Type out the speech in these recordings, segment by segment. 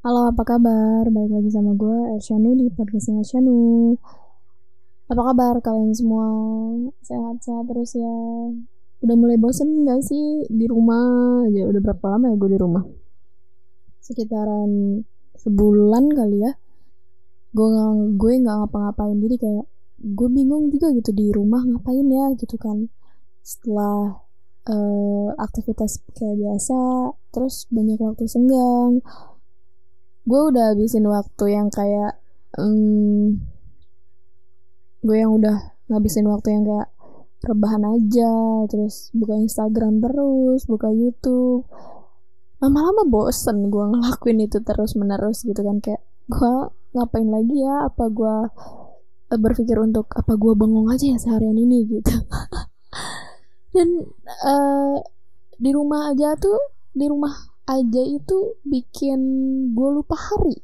Halo, apa kabar? Balik lagi sama gue, Ershanu di podcastnya Ershanu. Apa kabar kalian semua? Sehat-sehat terus ya? Udah mulai bosen gak sih di rumah aja? Udah berapa lama ya gue di rumah? Sekitaran sebulan kali ya. Gue gak, gue nggak ngapa-ngapain, jadi kayak gue bingung juga gitu di rumah ngapain ya gitu kan. Setelah uh, aktivitas kayak biasa, terus banyak waktu senggang gue udah habisin waktu yang kayak um, gue yang udah ngabisin waktu yang kayak rebahan aja terus buka Instagram terus buka YouTube. Lama-lama bosen gue ngelakuin itu terus menerus gitu kan kayak gue ngapain lagi ya? Apa gue uh, berpikir untuk apa gue bengong aja ya seharian ini gitu. Dan uh, di rumah aja tuh di rumah aja itu bikin gue lupa hari.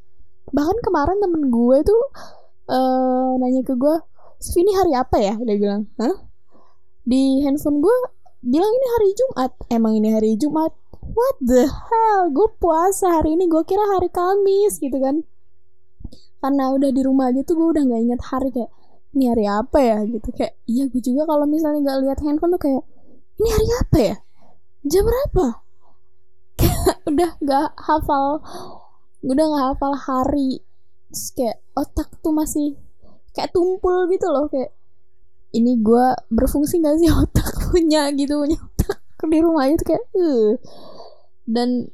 Bahkan kemarin temen gue tuh uh, nanya ke gue ini hari apa ya? Dia bilang Hah? di handphone gue bilang ini hari Jumat. Emang ini hari Jumat? What the hell? Gue puasa hari ini gue kira hari Kamis gitu kan. Karena udah di rumah aja tuh gue udah nggak inget hari kayak ini hari apa ya? Gitu. Kayak iya gue juga kalau misalnya nggak lihat handphone tuh kayak ini hari apa ya? Jam berapa udah gak hafal. Udah gak hafal hari. Terus kayak otak tuh masih kayak tumpul gitu loh kayak ini gue berfungsi gak sih otak punya? Gitu punya otak di rumah itu kayak uh. dan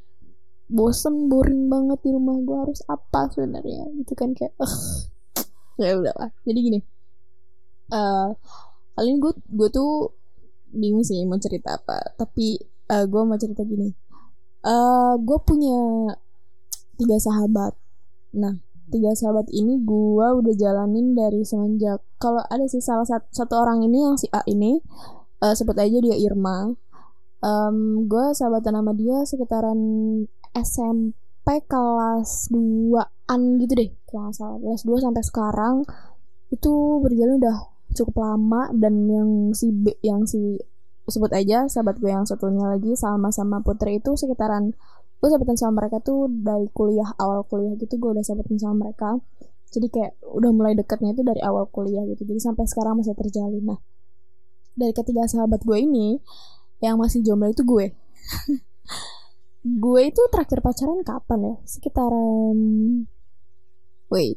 bosen boring banget di rumah gue harus apa sebenarnya? Gitu kan kayak uh. ya udah lah. Jadi gini uh, kali ini gue gue tuh bingung sih mau cerita apa. Tapi uh, gue mau cerita gini uh, eh, gue punya tiga sahabat. Nah tiga sahabat ini gue udah jalanin dari semenjak kalau ada sih salah satu, satu orang ini yang si A ini uh, sebut aja dia Irma. Um, gue sahabatan sama dia sekitaran SMP kelas 2an gitu deh kalau salah. Kelas 2 sampai sekarang itu berjalan udah cukup lama dan yang si B yang si sebut aja sahabat gue yang satunya lagi sama sama Putri itu sekitaran gue sahabatan sama mereka tuh dari kuliah awal kuliah gitu gue udah sahabatan sama mereka. Jadi kayak udah mulai deketnya itu dari awal kuliah gitu jadi sampai sekarang masih terjalin. Nah dari ketiga sahabat gue ini yang masih jomblo itu gue. Gue itu terakhir pacaran kapan ya? Sekitaran wait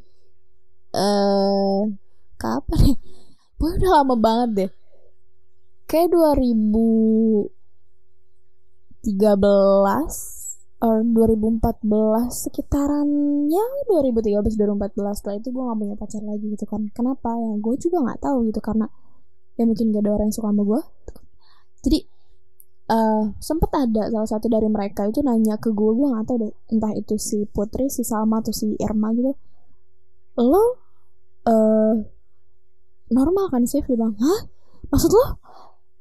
eh uh, kapan ya? Gue udah lama banget deh kayak 2013 or 2014 sekitarannya 2013 2014 setelah itu gue gak punya pacar lagi gitu kan. Kenapa? Ya gue juga nggak tahu gitu karena ya mungkin gak ada orang yang suka sama gue jadi uh, sempet ada salah satu dari mereka itu nanya ke gue gue nggak tahu deh entah itu si Putri si Salma atau si Irma gitu. Lo uh, normal kan sih? Bilang hah? Maksud lo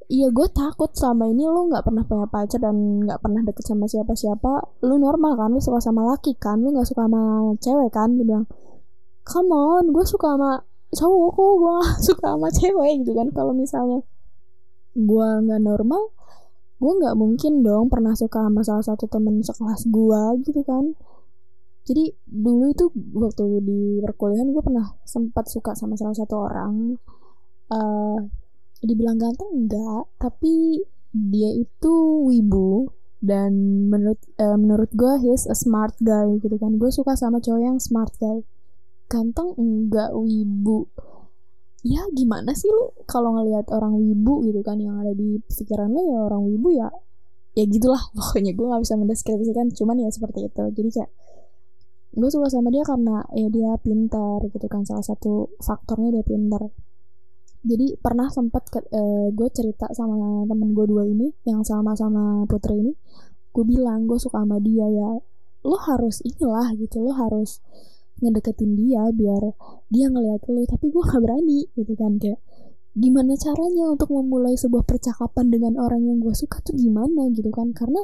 iya gue takut selama ini lu nggak pernah punya pacar dan nggak pernah deket sama siapa-siapa. Lu normal kan lu suka sama laki kan lu nggak suka sama cewek kan dia bilang come on gue suka sama cowok gue gak suka sama cewek gitu kan. Kalau misalnya gue nggak normal gue nggak mungkin dong pernah suka sama salah satu temen sekelas gue gitu kan. Jadi dulu itu waktu di perkuliahan gue pernah sempat suka sama salah satu orang uh, dibilang ganteng enggak. Tapi dia itu wibu dan menurut uh, menurut gue he's a smart guy gitu kan. Gue suka sama cowok yang smart guy. Ganteng enggak wibu. Ya gimana sih lu kalau ngelihat orang wibu gitu kan? Yang ada di pikiran lo ya orang wibu ya. Ya gitulah pokoknya gue nggak bisa mendeskripsikan. Cuman ya seperti itu. Jadi kayak gue suka sama dia karena ya dia pintar gitu kan. Salah satu faktornya dia pintar jadi pernah sempat uh, gue cerita sama temen gue dua ini yang sama sama putri ini. Gue bilang gue suka sama dia ya. Lo harus inilah gitu lo harus ngedeketin dia biar dia ngeliat lo tapi gue gak berani gitu kan kayak gimana caranya untuk memulai sebuah percakapan dengan orang yang gue suka tuh gimana? gitu kan. Karena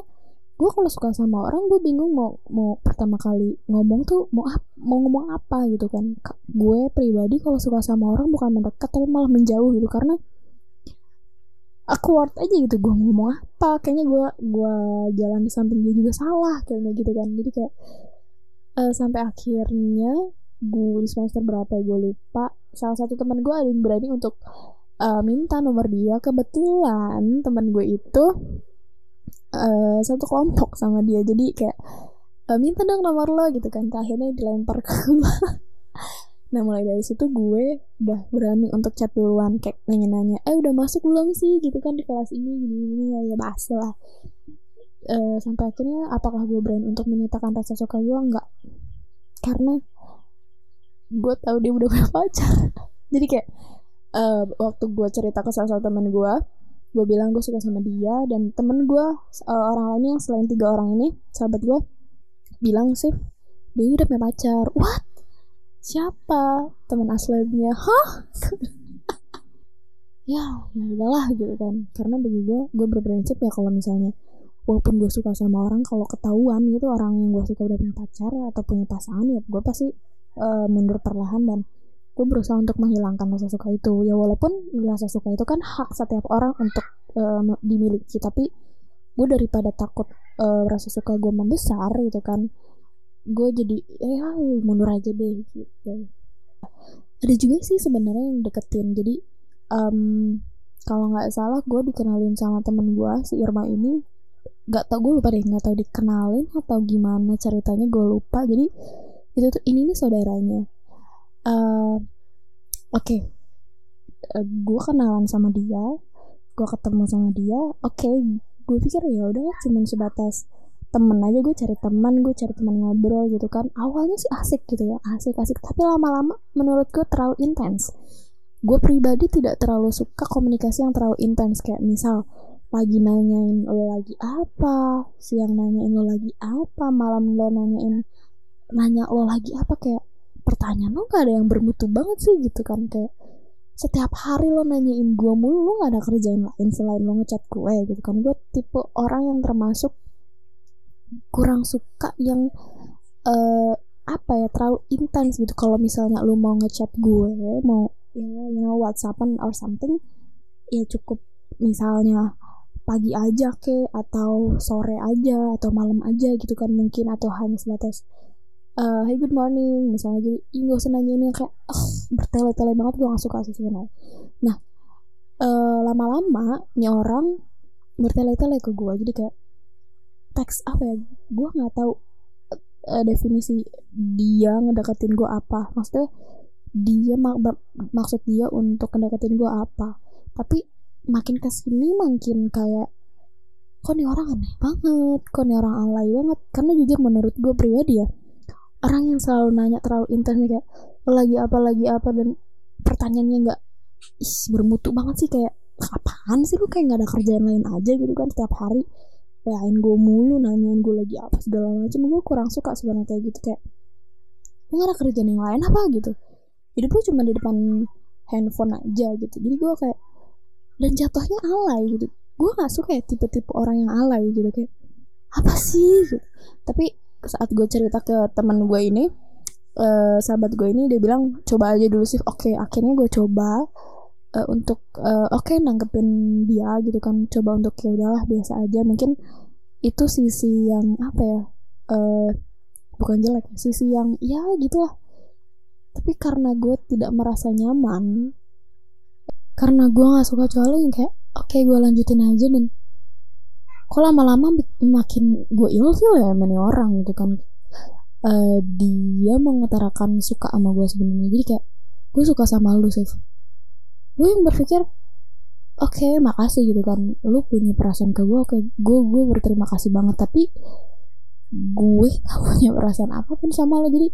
gue kalau suka sama orang gue bingung mau mau pertama kali ngomong tuh mau mau ngomong apa gitu kan. Gue pribadi kalau suka sama orang bukan mendekat tapi malah menjauh gitu. Karena awkward aja gitu gue ngomong apa. Kayaknya gue gue jalan di samping dia juga salah kayaknya gitu kan. Jadi kayak uh, sampai akhirnya gue di semester berapa ya gue lupa. Salah satu teman gue ada yang berani untuk uh, minta nomor dia. Kebetulan teman gue itu uh, satu kelompok sama dia. Jadi kayak uh, minta dong nomor lo gitu kan. Akhirnya dilempar ke gue nah mulai dari situ gue udah berani untuk chat duluan kayak nanya-nanya eh udah masuk belum sih? Gitu kan di kelas ini gini gini ya ya bahasa lah. Uh, sampai akhirnya apakah gue berani untuk menyatakan rasa suka gue? Enggak. Karena gue tahu dia udah punya pacar. Jadi kayak uh, waktu gue cerita ke salah satu teman gue gue bilang gue suka sama dia dan temen gue uh, orang lainnya selain tiga orang ini sahabat gue bilang sih dia udah punya pacar. What? Siapa? Teman aslinya hah? Ya ya udahlah gitu kan. Karena bagi gue gue berprinsip ya kalau misalnya walaupun gue suka sama orang kalau ketahuan gitu orang yang gue suka udah punya pacar atau punya pasangan ya gue pasti uh, mundur perlahan dan gue berusaha untuk menghilangkan rasa suka itu. Ya walaupun rasa suka itu kan hak setiap orang untuk uh, dimiliki. Tapi gue daripada takut uh, rasa suka gue membesar gitu kan gue jadi ya mundur aja deh gitu. Ada juga sih sebenarnya yang deketin. Jadi um, kalau nggak salah gue dikenalin sama temen gue si Irma ini. Nggak tau gue lupa deh nggak tau dikenalin atau gimana ceritanya gue lupa. Jadi itu tuh ini nih saudaranya uh, oke. Okay. uh, gue kenalan sama dia. Gue ketemu sama dia. Oke okay, gue pikir ya udah cuman sebatas temen aja. Gue cari teman gue cari teman ngobrol gitu kan. Awalnya sih asik gitu ya asik asik. Tapi lama-lama menurut gue terlalu intens. Gue pribadi tidak terlalu suka komunikasi yang terlalu intens. Kayak misal pagi nanyain lo lagi apa siang nanyain lo lagi apa malam lo nanyain nanya lo lagi apa kayak pertanyaan lo gak ada yang bermutu banget sih gitu kan. Kayak setiap hari lo nanyain gue mulu lo gak ada kerjaan lain selain lo ngechat gue gitu kan. Gue tipe orang yang termasuk kurang suka yang uh, apa ya terlalu intens gitu. Kalau misalnya lu mau ngechat gue mau ya you know whatsappan or something ya cukup misalnya pagi aja ke atau sore aja atau malam aja gitu kan mungkin atau hanya sebatas uh, hey good morning. Misalnya jadi nggak usah nanya ini kayak oh, bertele-tele banget gue gak suka sih sebenarnya. Nah uh, lama-lama nih orang bertele-tele ke gue jadi kayak teks apa ya? Gue nggak tahu uh, definisi dia ngedeketin gue apa. Maksudnya dia mak maksud dia untuk ngedeketin gue apa. Tapi makin ke sini makin kayak kok nih orang aneh banget? Kok nih orang alay banget? Karena jujur menurut gue pribadi ya orang yang selalu nanya terlalu intens kayak lagi apa lagi apa? Dan pertanyaannya nggak bermutu banget sih kayak apaan sih lu kayak nggak ada kerjaan lain aja gitu kan setiap hari? Lain gue mulu nanyain gue lagi apa segala macam gue kurang suka sebenarnya kayak gitu kayak gue gak ada kerjaan yang lain apa? Gitu. Hidup gue cuma di depan handphone aja gitu. Jadi gue kayak dan jatuhnya alay gitu. Gue gak suka ya tipe-tipe orang yang alay gitu kayak apa sih? Gitu. tapi saat gue cerita ke teman gue ini uh, sahabat gue ini dia bilang coba aja dulu sih. Oke okay, akhirnya gue coba uh, untuk uh, oke okay, nanggepin dia gitu kan. Coba untuk ya udahlah biasa aja. Mungkin itu sisi yang apa ya uh, bukan jelek sisi yang ya gitu lah tapi karena gue tidak merasa nyaman karena gue nggak suka cowok yang kayak oke okay, gue lanjutin aja dan kok lama-lama makin gue ilfil ya mana orang gitu kan. Uh, dia mengutarakan suka sama gue sebenarnya. Jadi kayak gue suka sama lu sih gue yang berpikir oke okay, makasih gitu kan. Lu punya perasaan ke gue oke okay, gue gue berterima kasih banget. Tapi gue gak punya perasaan apa pun sama lo jadi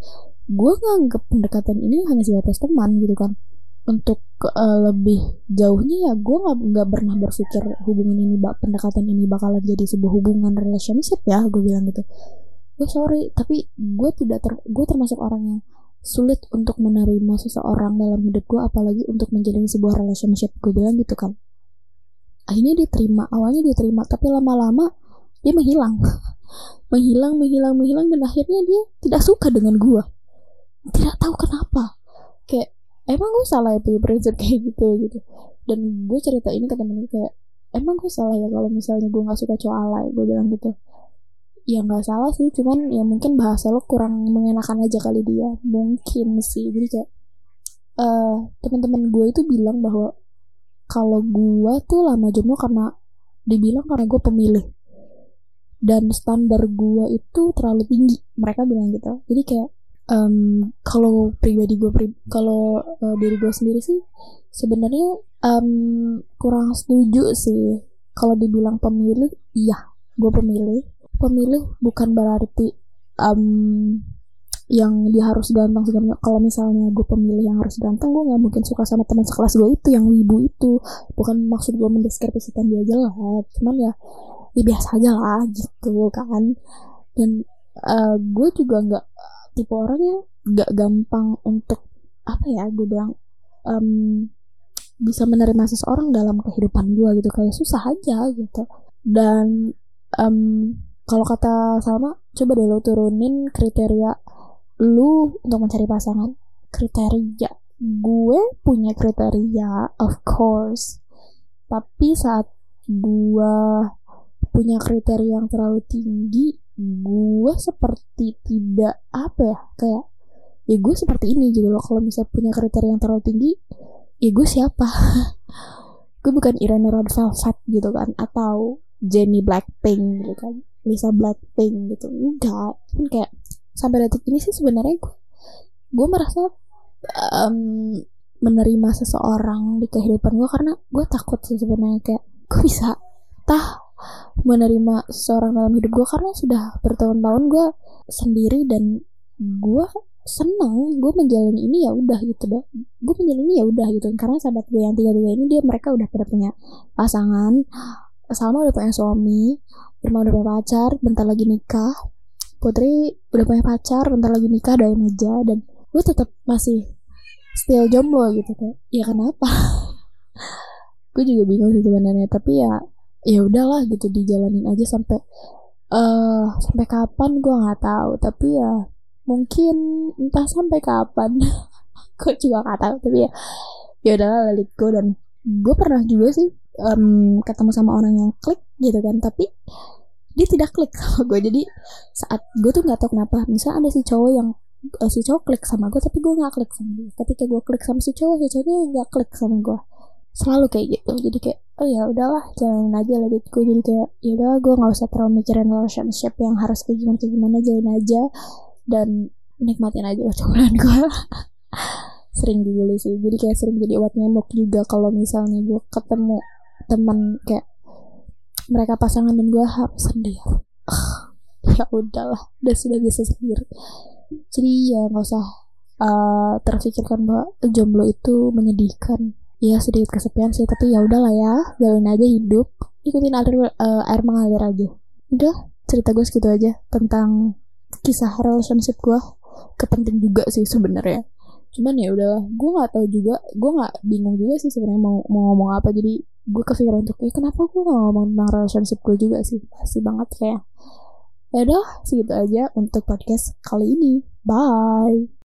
gue nganggep pendekatan ini hanya sebatas teman gitu kan untuk uh, lebih jauhnya ya gue nggak nggak pernah berpikir hubungan ini bak pendekatan ini bakalan jadi sebuah hubungan relationship ya gue bilang gitu. Gue sorry tapi gue tidak ter gue termasuk orang yang sulit untuk menerima seseorang dalam hidup gue apalagi untuk menjalin sebuah relationship gue bilang gitu kan. Akhirnya dia terima awalnya dia terima tapi lama-lama dia menghilang. Menghilang menghilang menghilang dan akhirnya dia tidak suka dengan gue tidak tahu kenapa. Kayak emang gue salah ya punya prinsip kayak gitu gitu. Dan gue cerita ini ke temen kayak emang gue salah ya kalau misalnya gue nggak suka cowok alay gue bilang gitu. Ya nggak salah sih cuman ya mungkin bahasa lo kurang mengenakan aja kali dia. Mungkin sih. Jadi kayak uh, teman-teman gue itu bilang bahwa kalau gue tuh lama jomblo karena dibilang karena gue pemilih. Dan standar gue itu terlalu tinggi. Mereka bilang gitu. Jadi kayak um, kalau pribadi gue pri kalau uh, diri gue sendiri sih sebenarnya um, kurang setuju sih. Kalau dibilang pemilih iya gue pemilih. Pemilih bukan berarti um, yang dia harus ganteng segala kalau misalnya gue pemilih yang harus ganteng gue nggak mungkin suka sama teman sekelas gue itu yang wibu itu. Bukan maksud gue mendeskripsikan dia jelek cuman ya ya biasa aja lah gitu kan. Dan uh, gue juga nggak tipe orang yang nggak gampang untuk apa ya gue bilang um, bisa menerima seseorang dalam kehidupan gue gitu. Kayak susah aja gitu. Dan um, kalau kata Salma coba deh lo turunin kriteria lu untuk mencari pasangan. Kriteria. Gue punya kriteria of course. Tapi saat gue punya kriteria yang terlalu tinggi gue seperti tidak apa ya kayak ya gue seperti ini gitu loh kalau misalnya punya kriteria yang terlalu tinggi ya gue siapa? Gue bukan Irene Red Velvet gitu kan atau Jenny Blackpink gitu kan Lisa Blackpink gitu enggak. Kan kayak sampai detik ini sih sebenarnya gue gue merasa um, menerima seseorang di kehidupan gue karena gue takut sih sebenarnya kayak gue bisa? Tah menerima seseorang dalam hidup gue karena sudah bertahun-tahun gue sendiri dan gue senang gue menjalani ini ya udah gitu deh gue menjalani ini ya udah gitu. Karena sahabat gue yang tiga tiga ini dia mereka udah pada punya pasangan. Salma udah punya suami Irma udah punya pacar bentar lagi nikah. Putri udah punya pacar bentar lagi nikah doain aja. Dan gue tetap masih still jomblo gitu kan ya kenapa? Gue juga bingung sih sebenarnya. Tapi ya ya udahlah gitu dijalanin aja sampai uh, sampai kapan gue nggak tahu. Tapi ya mungkin entah sampai kapan. Gue juga nggak tahu tapi ya ya udahlah let go. Dan gue pernah juga sih um, ketemu sama orang yang klik gitu kan tapi dia tidak klik sama gue jadi saat gue tuh nggak tahu kenapa misalnya ada si cowok yang uh, si cowok klik sama gue tapi gue nggak klik sama dia. Ketika gue klik sama si cowok si cowoknya nggak klik sama gue selalu kayak gitu. Jadi kayak oh ya udahlah jalanin aja lah. Gue jadi kayak ya udah gue nggak usah terlalu mikirin relationship yang harus kayak gimana kayak gimana jalanin aja dan nikmatin aja perjalanan gue sering dibully sih. Jadi kayak sering jadi obat nyamuk juga kalau misalnya gue ketemu teman kayak mereka pasangan dan gue harus sendiri ya udahlah udah sudah bisa sendiri. Jadi ya nggak usah uh, terfikirkan bahwa jomblo itu menyedihkan ya sedikit kesepian sih tapi ya udahlah ya jalan aja hidup. Ikutin air uh, air mengalir aja. Udah cerita gue segitu aja tentang kisah relationship gue kepenting juga sih sebenarnya. Cuman ya udahlah gue nggak tahu juga gue nggak bingung juga sih sebenarnya mau mau ngomong apa. Jadi gue kepikiran untuk eh kenapa gue gak ngomong tentang relationship gue juga sih? Pasti banget kayak. Ya udah segitu aja untuk podcast kali ini. Bye